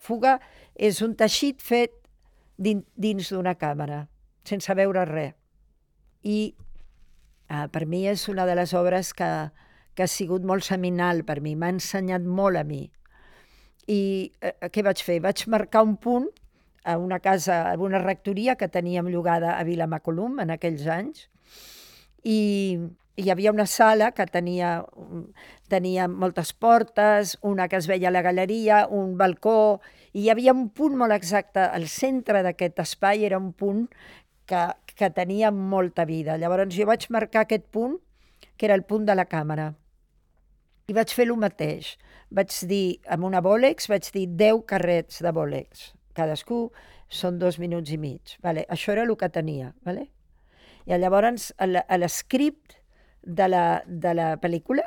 Fuga és un teixit fet din, dins d'una càmera, sense veure res. I eh, per mi és una de les obres que, que ha sigut molt seminal per mi, m'ha ensenyat molt a mi. I eh, què vaig fer? Vaig marcar un punt a una casa, a una rectoria que teníem llogada a Vilamacolum en aquells anys, i hi havia una sala que tenia, tenia moltes portes, una que es veia a la galeria, un balcó, i hi havia un punt molt exacte, al centre d'aquest espai era un punt que, que tenia molta vida. Llavors jo vaig marcar aquest punt, que era el punt de la càmera, i vaig fer el mateix. Vaig dir, amb una bòlex, vaig dir 10 carrets de bòlex. Cadascú són dos minuts i mig. Vale? Això era el que tenia. Vale? I llavors, l'escript de, la, de la pel·lícula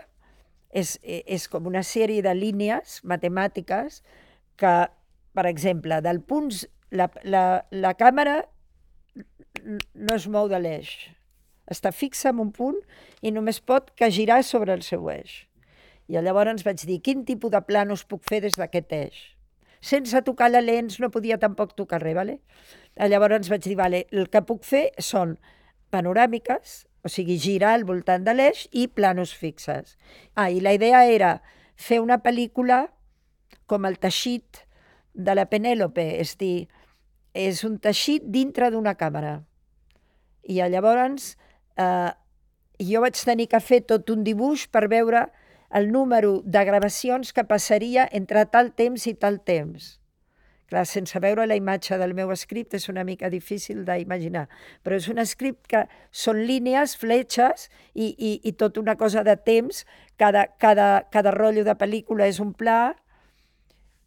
és, és com una sèrie de línies matemàtiques que, per exemple, del punts... La, la, la càmera no es mou de l'eix. Està fixa en un punt i només pot que girar sobre el seu eix. I llavors vaig dir, quin tipus de planos puc fer des d'aquest eix? Sense tocar la lents no podia tampoc tocar res, vale? Llavors vaig dir, vale, el que puc fer són panoràmiques, o sigui, girar al voltant de l'eix i planos fixes. Ah, i la idea era fer una pel·lícula com el teixit de la Penèlope, és dir, és un teixit dintre d'una càmera. I llavors eh, jo vaig tenir que fer tot un dibuix per veure el número de gravacions que passaria entre tal temps i tal temps. Clar, sense veure la imatge del meu script és una mica difícil d'imaginar, però és un script que són línies, fletxes i, i, i tot una cosa de temps. Cada, cada, cada rotllo de pel·lícula és un pla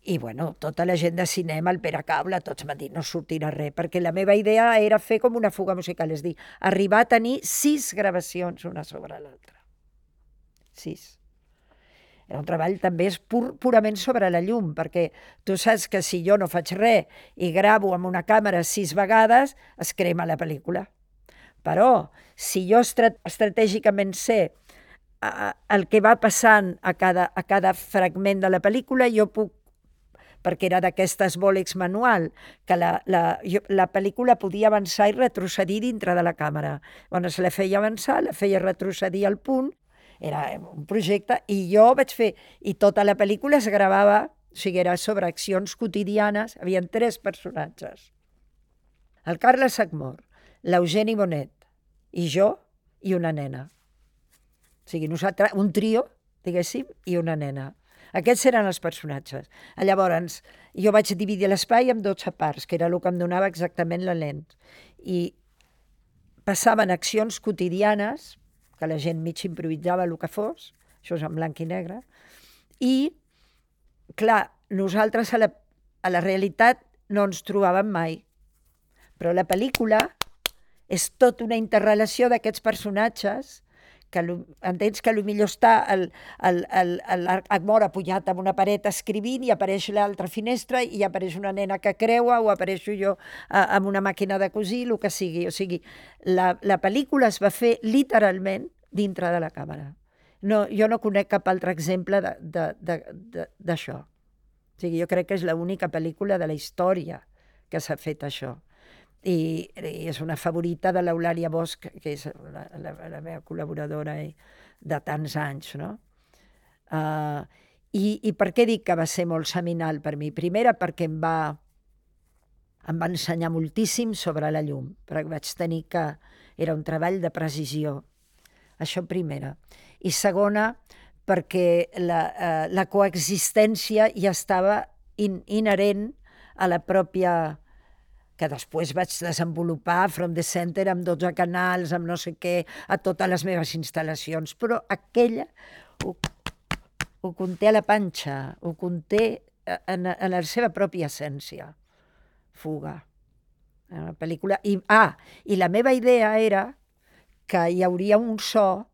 i, bueno, tota la gent de cinema, el Pere Cable, tots m'han dit no sortirà res, perquè la meva idea era fer com una fuga musical, és dir, arribar a tenir sis gravacions una sobre l'altra. Sis. Era un treball també és pur, purament sobre la llum, perquè tu saps que si jo no faig res i gravo amb una càmera sis vegades, es crema la pel·lícula. Però, si jo estratègicament sé el que va passant a cada, a cada fragment de la pel·lícula, jo puc perquè era d'aquestes bòlex manual, que la, la, jo, la pel·lícula podia avançar i retrocedir dintre de la càmera. Bueno, se la feia avançar, la feia retrocedir al punt era un projecte, i jo vaig fer, i tota la pel·lícula es gravava, o sigui, era sobre accions quotidianes, havia tres personatges. El Carles Sagmor, l'Eugeni Bonet, i jo, i una nena. O sigui, nosaltres, un trio, diguéssim, i una nena. Aquests eren els personatges. Llavors, jo vaig dividir l'espai en 12 parts, que era el que em donava exactament la lent. I passaven accions quotidianes, que la gent mig improvisava el que fos, això és en blanc i negre, i, clar, nosaltres a la, a la realitat no ens trobàvem mai, però la pel·lícula és tot una interrelació d'aquests personatges que entens que millor està el, el, el, el amb una paret escrivint i apareix l'altra finestra i apareix una nena que creua o apareixo jo eh, amb una màquina de cosir, el que sigui. O sigui, la, la pel·lícula es va fer literalment dintre de la càmera. No, jo no conec cap altre exemple d'això. O sigui, jo crec que és l'única pel·lícula de la història que s'ha fet això i, és una favorita de l'Eulàlia Bosch, que és la, la, la meva col·laboradora de tants anys, no? Uh, i, I per què dic que va ser molt seminal per mi? Primera, perquè em va, em va ensenyar moltíssim sobre la llum, perquè vaig tenir que... Era un treball de precisió. Això primera. I segona, perquè la, uh, la coexistència ja estava in, inherent a la pròpia que després vaig desenvolupar From the Center amb 12 canals, amb no sé què, a totes les meves instal·lacions, però aquella ho, ho conté a la panxa, ho conté en, en la seva pròpia essència. Fuga. Una pel·lícula... I, ah, i la meva idea era que hi hauria un so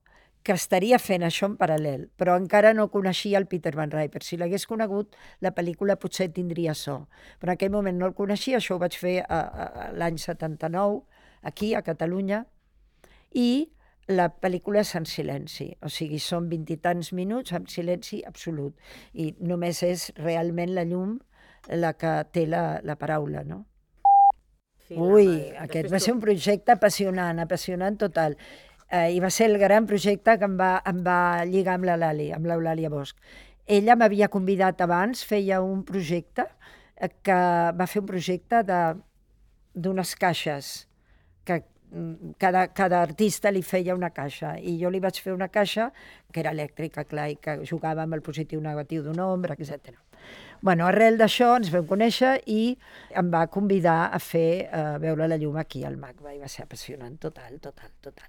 que estaria fent això en paral·lel, però encara no coneixia el Peter Van Riper. Si l'hagués conegut, la pel·lícula potser tindria so. Però en aquell moment no el coneixia, això ho vaig fer l'any 79, aquí, a Catalunya, i la pel·lícula és en silenci, o sigui, són vint i tants minuts amb silenci absolut, i només és realment la llum la que té la, la paraula, no? Sí, Ui, home, aquest va ser un projecte apassionant, apassionant total. Eh, I va ser el gran projecte que em va, em va lligar amb la Lali, amb l'Eulàlia Bosch. Ella m'havia convidat abans, feia un projecte, eh, que va fer un projecte d'unes caixes, cada, cada artista li feia una caixa, i jo li vaig fer una caixa que era elèctrica, clar, i que jugava amb el positiu negatiu d'un ombra, etc. Bueno, arrel d'això ens vam conèixer i em va convidar a fer a veure la llum aquí al MACBA i va ser apassionant, total, total, total.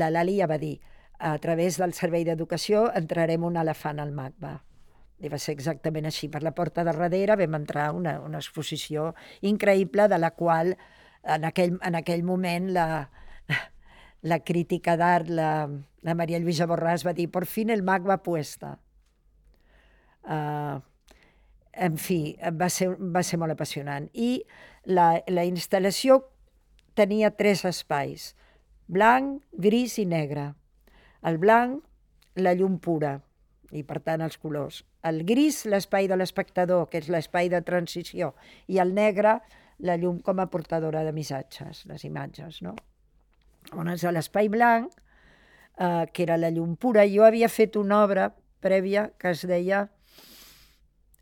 La Lali ja va dir, a través del Servei d'Educació entrarem un elefant al MACBA. I va ser exactament així. Per la porta de darrere vam entrar una, una exposició increïble de la qual en aquell, en aquell moment la, la crítica d'art, la, la Maria Lluïsa Borràs va dir por fin el MACBA puesta. Uh, en fi, va ser, va ser molt apassionant. I la, la instal·lació tenia tres espais, blanc, gris i negre. El blanc, la llum pura, i per tant els colors. El gris, l'espai de l'espectador, que és l'espai de transició, i el negre, la llum com a portadora de missatges, les imatges, no? Llavors, a l'espai blanc, eh, que era la llum pura, jo havia fet una obra prèvia que es deia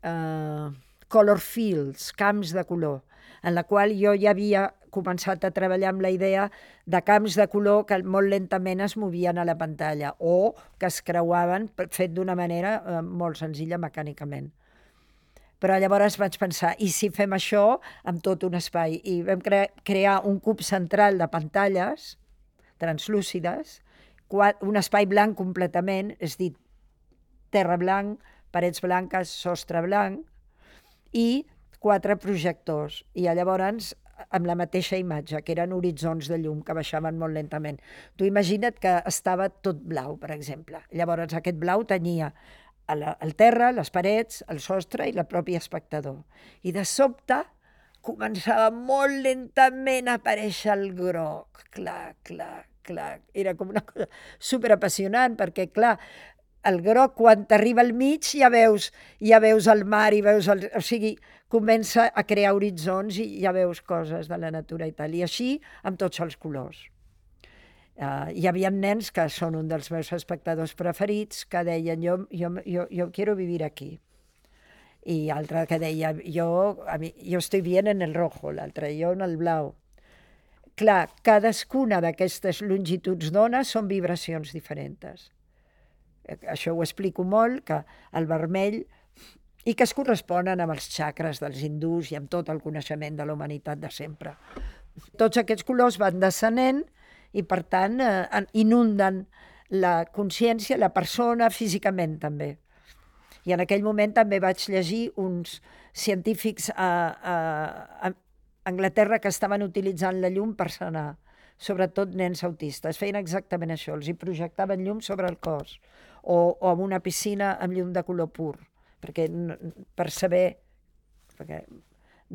eh, Color Fields, camps de color, en la qual jo ja havia començat a treballar amb la idea de camps de color que molt lentament es movien a la pantalla o que es creuaven fet d'una manera eh, molt senzilla mecànicament. Però llavors vaig pensar, i si fem això amb tot un espai? I vam cre crear un cub central de pantalles translúcides, un espai blanc completament, és dir, terra blanc, parets blanques, sostre blanc, i quatre projectors. I llavors amb la mateixa imatge, que eren horitzons de llum que baixaven molt lentament. Tu imagina't que estava tot blau, per exemple. Llavors aquest blau tenia la, el terra, les parets, el sostre i la pròpia espectador. I de sobte començava molt lentament a aparèixer el groc. Clar, clar, clar. Era com una cosa superapassionant, perquè, clar, el groc, quan t'arriba al mig, ja veus, ja veus el mar i veus el... O sigui, comença a crear horitzons i ja veus coses de la natura i tal. I així amb tots els colors. Uh, hi havia nens que són un dels meus espectadors preferits que deien jo, jo, jo, jo quiero vivir aquí. I altre que deia jo, a mi, jo estoy bien en el rojo, l'altre jo en el blau. Clar, cadascuna d'aquestes longituds d'ona són vibracions diferents. Eh, Això ho explico molt, que el vermell i que es corresponen amb els xacres dels hindús i amb tot el coneixement de la humanitat de sempre. Tots aquests colors van descenent i, per tant, eh, en- inunden la consciència, la persona, físicament també. I en aquell moment també vaig llegir uns científics a, a, a Anglaterra que estaven utilitzant la llum per sanar, sobretot nens autistes. Feien exactament això, els hi projectaven llum sobre el cos o, o en una piscina amb llum de color pur, perquè per saber perquè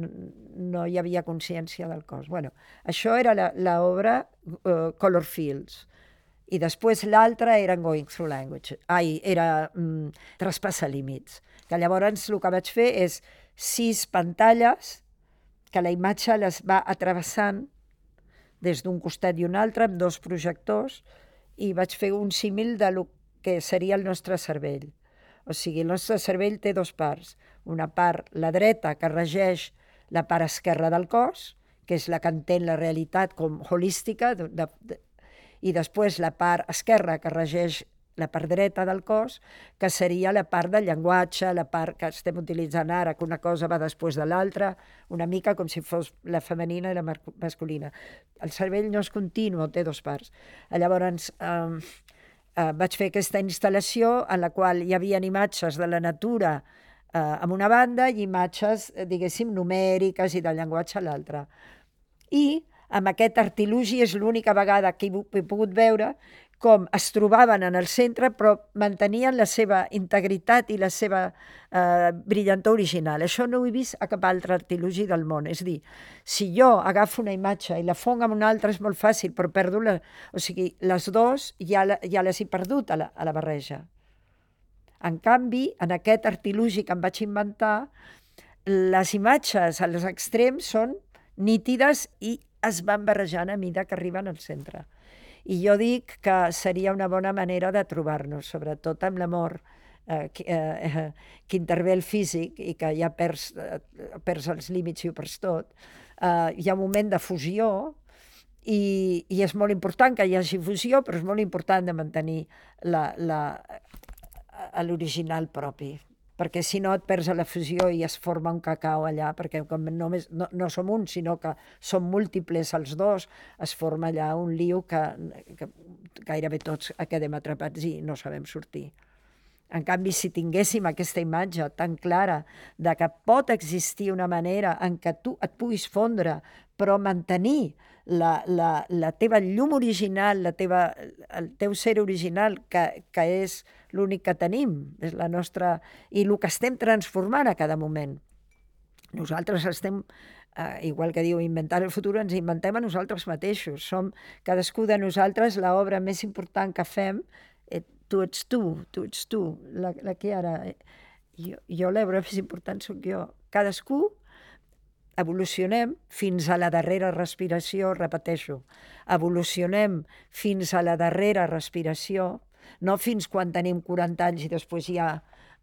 no, hi havia consciència del cos. Bueno, això era l'obra uh, Color Fields. I després l'altra era Going Through Language. Ai, era mm, Traspassa límits. Que llavors el que vaig fer és sis pantalles que la imatge les va atrevessant des d'un costat i un altre amb dos projectors i vaig fer un símil de lo que seria el nostre cervell. O sigui, el nostre cervell té dos parts. Una part, la dreta, que regeix la part esquerra del cos, que és la que entén la realitat com holística, de, de, i després la part esquerra, que regeix la part dreta del cos, que seria la part del llenguatge, la part que estem utilitzant ara, que una cosa va després de l'altra, una mica com si fos la femenina i la masculina. El cervell no és continu, té dos parts. Llavors, eh, eh, vaig fer aquesta instal·lació en la qual hi havia imatges de la natura eh, amb una banda i imatges, eh, diguéssim, numèriques i del llenguatge a l'altra. I amb aquest artilugi és l'única vegada que he, pogut veure com es trobaven en el centre però mantenien la seva integritat i la seva eh, brillantor original. Això no ho he vist a cap altre artilugi del món. És dir, si jo agafo una imatge i la fongo amb una altra és molt fàcil, però perdo la... O sigui, les dues ja, la, ja les he perdut a la, a la barreja. En canvi, en aquest artilugi que em vaig inventar, les imatges als extrems són nítides i es van barrejant a mida que arriben al centre. I jo dic que seria una bona manera de trobar-nos, sobretot amb l'amor eh, que, eh, que intervé el físic i que ja perds, eh, perds els límits i ho perds tot. Eh, hi ha un moment de fusió i, i és molt important que hi hagi fusió, però és molt important de mantenir l'original propi perquè si no et perds a la fusió i es forma un cacau allà, perquè com només, no, no som un, sinó que som múltiples els dos, es forma allà un liu que, que gairebé tots quedem atrapats i no sabem sortir. En canvi, si tinguéssim aquesta imatge tan clara de que pot existir una manera en què tu et puguis fondre, però mantenir la, la, la teva llum original, la teva, el teu ser original, que, que és l'únic que tenim, és la nostra... i el que estem transformant a cada moment. Nosaltres estem, eh, igual que diu inventar el futur, ens inventem a nosaltres mateixos. Som cadascú de nosaltres l'obra més important que fem eh, tu ets tu, tu ets tu, la, la que ara... Eh, jo, jo l'obra més important sóc jo. Cadascú evolucionem fins a la darrera respiració, repeteixo, evolucionem fins a la darrera respiració, no fins quan tenim 40 anys i després ja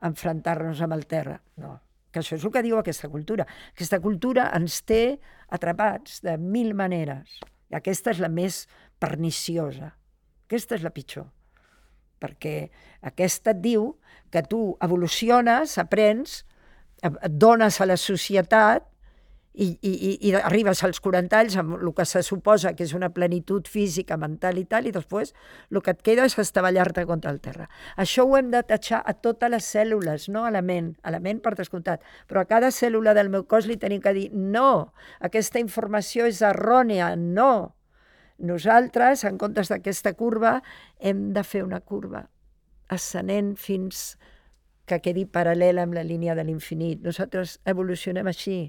enfrontar-nos amb el terra, no. Que això és el que diu aquesta cultura. Aquesta cultura ens té atrapats de mil maneres. I aquesta és la més perniciosa. Aquesta és la pitjor. Perquè aquesta et diu que tu evoluciones, aprens, et dones a la societat i, i, i arribes als 40 anys amb el que se suposa que és una plenitud física, mental i tal, i després el que et queda és estavellar-te contra el terra. Això ho hem de tatxar a totes les cèl·lules, no a la ment, a la ment per descomptat, però a cada cèl·lula del meu cos li tenim que dir no, aquesta informació és errònia, no. Nosaltres, en comptes d'aquesta curva, hem de fer una curva ascendent fins que quedi paral·lela amb la línia de l'infinit. Nosaltres evolucionem així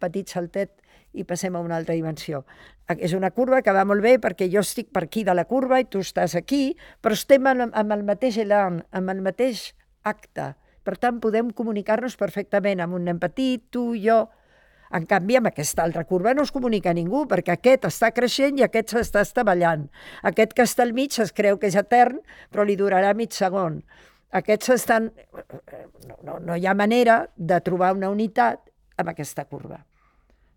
petit saltet i passem a una altra dimensió. És una curva que va molt bé perquè jo estic per aquí de la curva i tu estàs aquí, però estem amb el mateix elan, amb el mateix acte. Per tant, podem comunicar-nos perfectament amb un nen petit, tu, jo... En canvi, amb aquesta altra curva no es comunica ningú, perquè aquest està creixent i aquest s'està estavellant. Aquest que està al mig es creu que és etern, però li durarà mig segon. Aquests estan... No, no, no hi ha manera de trobar una unitat amb aquesta curva.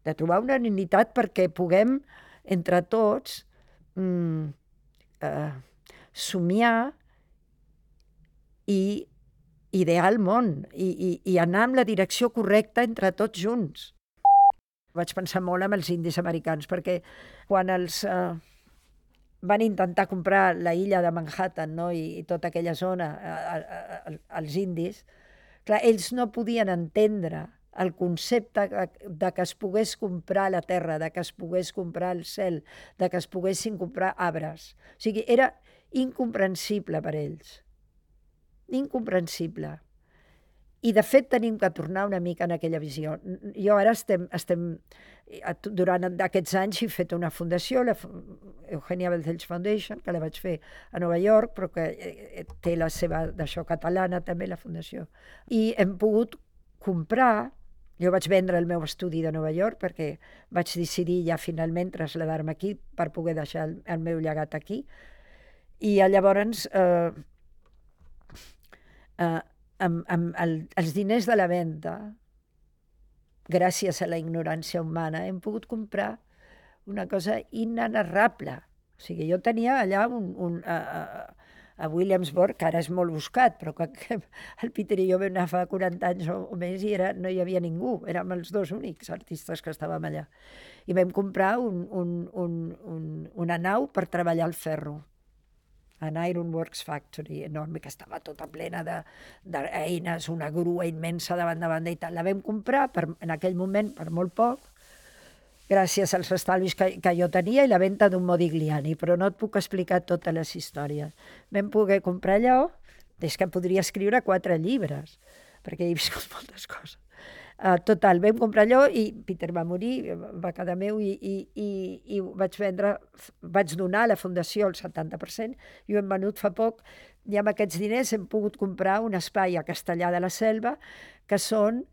De trobar una unitat perquè puguem, entre tots, mm, eh, somiar i idear el món i, i, i anar en la direcció correcta entre tots junts. Vaig pensar molt amb els indis americans, perquè quan els eh, van intentar comprar la illa de Manhattan no? I, i tota aquella zona, eh, eh, eh els indis, clar, ells no podien entendre el concepte de que es pogués comprar la terra, de que es pogués comprar el cel, de que es poguessin comprar arbres. O sigui, era incomprensible per ells. Incomprensible. I, de fet, tenim que tornar una mica en aquella visió. Jo ara estem, estem durant aquests anys he fet una fundació, la Eugenia Belcells Foundation, que la vaig fer a Nova York, però que eh, eh, té la seva, d'això catalana també, la fundació. I hem pogut comprar jo vaig vendre el meu estudi de Nova York perquè vaig decidir ja finalment traslladar-me aquí per poder deixar el, el meu llegat aquí. I llavors, eh, eh, amb, amb el, els diners de la venda, gràcies a la ignorància humana, hem pogut comprar una cosa inenarrable. O sigui, jo tenia allà un, un, uh, a Williamsburg, que ara és molt buscat, però que, el Peter i jo vam anar fa 40 anys o, o més i era, no hi havia ningú, érem els dos únics artistes que estàvem allà. I vam comprar un, un, un, un, una nau per treballar el ferro, an Ironworks Factory enorme, que estava tota plena d'eines, una grua immensa davant de banda i tal. La vam comprar per, en aquell moment per molt poc, gràcies als estalvis que, que jo tenia i la venda d'un Modigliani, però no et puc explicar totes les històries. Vam poder comprar allò, és que podria escriure quatre llibres, perquè he viscut moltes coses. Uh, total, vam comprar allò i Peter va morir, va quedar meu i, i, i, i vaig vendre, vaig donar a la fundació el 70% i ho hem venut fa poc i amb aquests diners hem pogut comprar un espai a Castellà de la Selva que són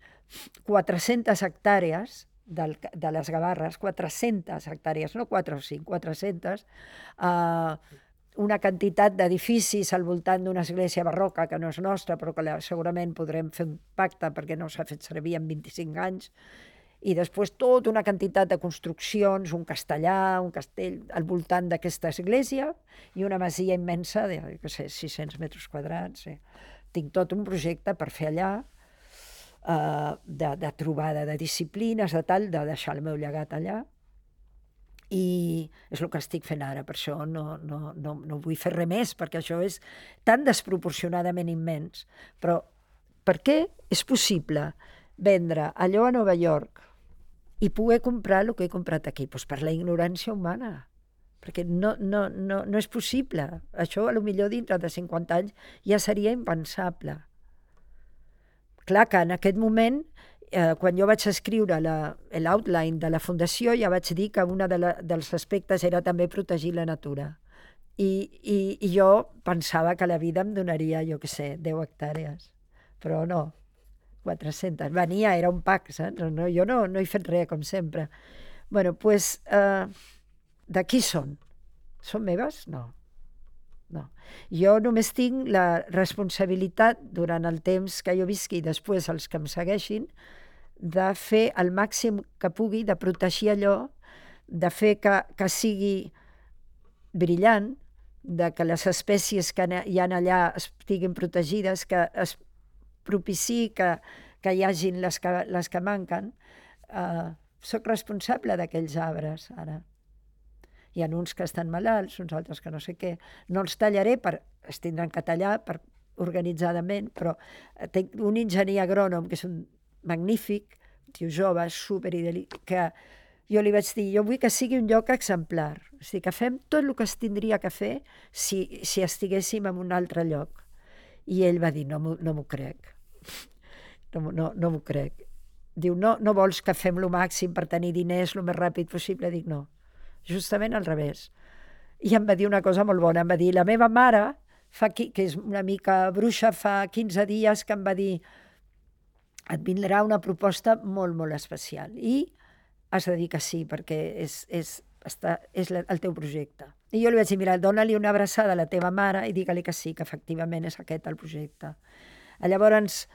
400 hectàrees del, de les Gavarres, 400 hectàrees, no 4 o 5, 400, eh, una quantitat d'edificis al voltant d'una església barroca que no és nostra, però que segurament podrem fer un pacte perquè no s'ha fet servir en 25 anys, i després tota una quantitat de construccions, un castellà, un castell al voltant d'aquesta església i una masia immensa de, què sé, 600 metres quadrats. Sí. Tinc tot un projecte per fer allà, eh, de, de trobada de disciplines, de tal, de deixar el meu llegat allà. I és el que estic fent ara, per això no, no, no, no vull fer res més, perquè això és tan desproporcionadament immens. Però per què és possible vendre allò a Nova York i poder comprar el que he comprat aquí? Pues per la ignorància humana perquè no, no, no, no és possible. Això, a lo millor dintre de 50 anys, ja seria impensable. Clar que en aquest moment, eh, quan jo vaig escriure l'outline de la fundació, ja vaig dir que un de dels aspectes era també protegir la natura. I, i, I jo pensava que la vida em donaria, jo què sé, 10 hectàrees. Però no, 400. Venia, era un pack, saps? No, jo no, no he fet res, com sempre. bueno, doncs, pues, eh, de qui són? Són meves? No. No. Jo només tinc la responsabilitat durant el temps que jo visqui i després els que em segueixin de fer el màxim que pugui, de protegir allò, de fer que, que sigui brillant, de que les espècies que hi ha allà estiguin protegides, que es propiciï que, que hi hagin les que, les que manquen. Uh, soc responsable d'aquells arbres, ara. Hi ha uns que estan malalts, uns altres que no sé què. No els tallaré, per, es tindran que tallar per, organitzadament, però eh, tinc un enginyer agrònom que és un magnífic, un tio jove, super que jo li vaig dir, jo vull que sigui un lloc exemplar, o sigui, que fem tot el que es tindria que fer si, si estiguéssim en un altre lloc. I ell va dir, no no crec, no, no, no m'ho crec. Diu, no, no vols que fem lo màxim per tenir diners el més ràpid possible? Dic, no, justament al revés. I em va dir una cosa molt bona, em va dir, la meva mare, fa, que és una mica bruixa, fa 15 dies que em va dir et vindrà una proposta molt, molt especial. I has de dir que sí, perquè és, és, està, és el teu projecte. I jo li vaig dir, mira, dona-li una abraçada a la teva mare i digue-li que sí, que efectivament és aquest el projecte. Llavors,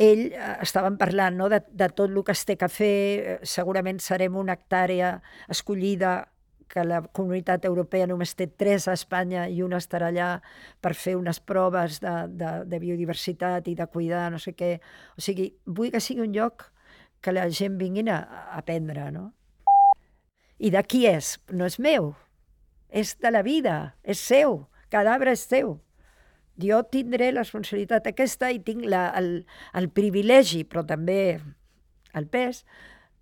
ell eh, estàvem parlant no, de, de tot el que es té que fer, eh, segurament serem una hectàrea escollida que la comunitat europea només té tres a Espanya i una estarà allà per fer unes proves de, de, de biodiversitat i de cuidar no sé què. O sigui, vull que sigui un lloc que la gent vinguin a, aprendre, no? I de qui és? No és meu, és de la vida, és seu, cada arbre és seu. Jo tindré la responsabilitat aquesta i tinc la, el, el privilegi, però també el pes,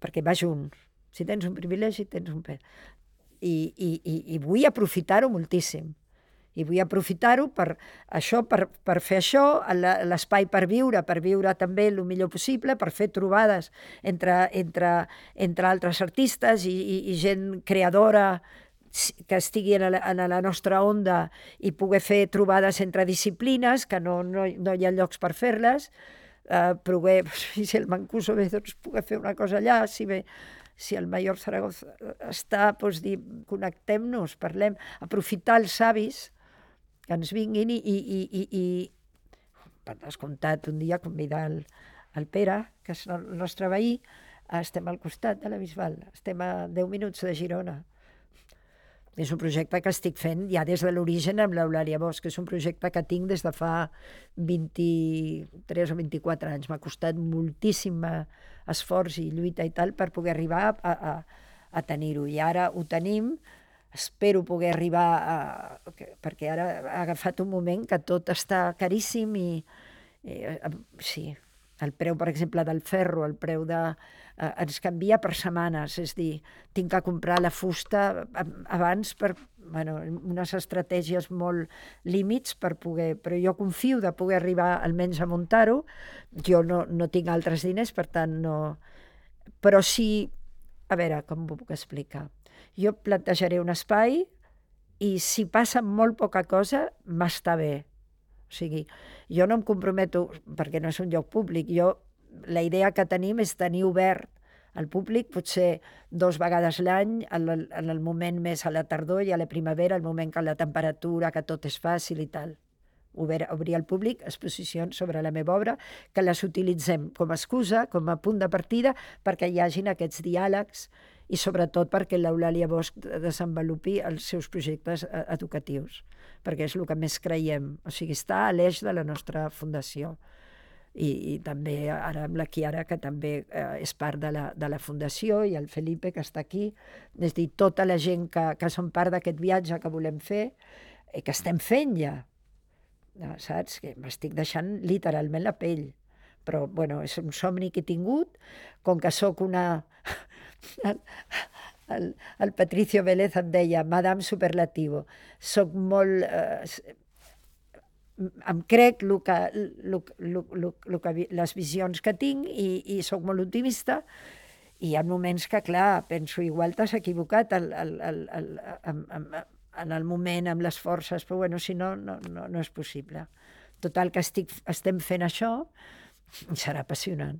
perquè va junt. Si tens un privilegi, tens un pes i, i, i, i vull aprofitar-ho moltíssim. I vull aprofitar-ho per això, per, per fer això, l'espai per viure, per viure també el millor possible, per fer trobades entre, entre, entre altres artistes i, i, i gent creadora que estigui en la, en la nostra onda i poder fer trobades entre disciplines, que no, no, no hi ha llocs per fer-les, eh, poder, si el Mancuso ve, doncs poder fer una cosa allà, si ve si el Major Zaragoza està, doncs dir, connectem-nos, parlem, aprofitar els avis que ens vinguin i, i, i, i, i per descomptat, un dia convidar el, el Pere, que és el nostre veí, estem al costat de la Bisbal, estem a 10 minuts de Girona. És un projecte que estic fent ja des de l'origen amb l'Eulàlia Bosch, que és un projecte que tinc des de fa 23 o 24 anys. M'ha costat moltíssim esforç i lluita i tal per poder arribar a, a, a tenir-ho. I ara ho tenim, espero poder arribar a... perquè ara ha agafat un moment que tot està caríssim i, i sí, el preu, per exemple, del ferro, el preu de... Eh, ens canvia per setmanes, és dir, tinc que comprar la fusta abans per bueno, unes estratègies molt límits per poder... Però jo confio de poder arribar almenys a muntar-ho. Jo no, no tinc altres diners, per tant, no... Però sí... A veure, com ho puc explicar? Jo plantejaré un espai i si passa molt poca cosa, m'està bé o sigui, jo no em comprometo, perquè no és un lloc públic, jo la idea que tenim és tenir obert al públic, potser dos vegades l'any, en, el, en el moment més a la tardor i a la primavera, el moment que la temperatura, que tot és fàcil i tal. Obrir, obrir al públic exposicions sobre la meva obra, que les utilitzem com a excusa, com a punt de partida, perquè hi hagin aquests diàlegs i sobretot perquè l'Eulàlia Bosch desenvolupi els seus projectes eh, educatius, perquè és el que més creiem. O sigui, està a l'eix de la nostra fundació i, i també ara amb la Chiara, que també eh, és part de la, de la Fundació, i el Felipe, que està aquí, és dir, tota la gent que, que som part d'aquest viatge que volem fer, i que estem fent ja, saps? Que m'estic deixant literalment la pell. Però, bueno, és un somni que he tingut, com que sóc una... El, el, el Patricio Vélez em deia, Madame Superlativo, sóc molt... Eh, em crec lo que, lo, lo, lo, lo que, les visions que tinc i, i sóc molt optimista. I hi ha moments que, clar, penso, igual t'has equivocat el, el, el, el, el, el, en el moment, amb les forces, però bueno, si no, no, no, no és possible. Total, que estic, estem fent això, serà apassionant.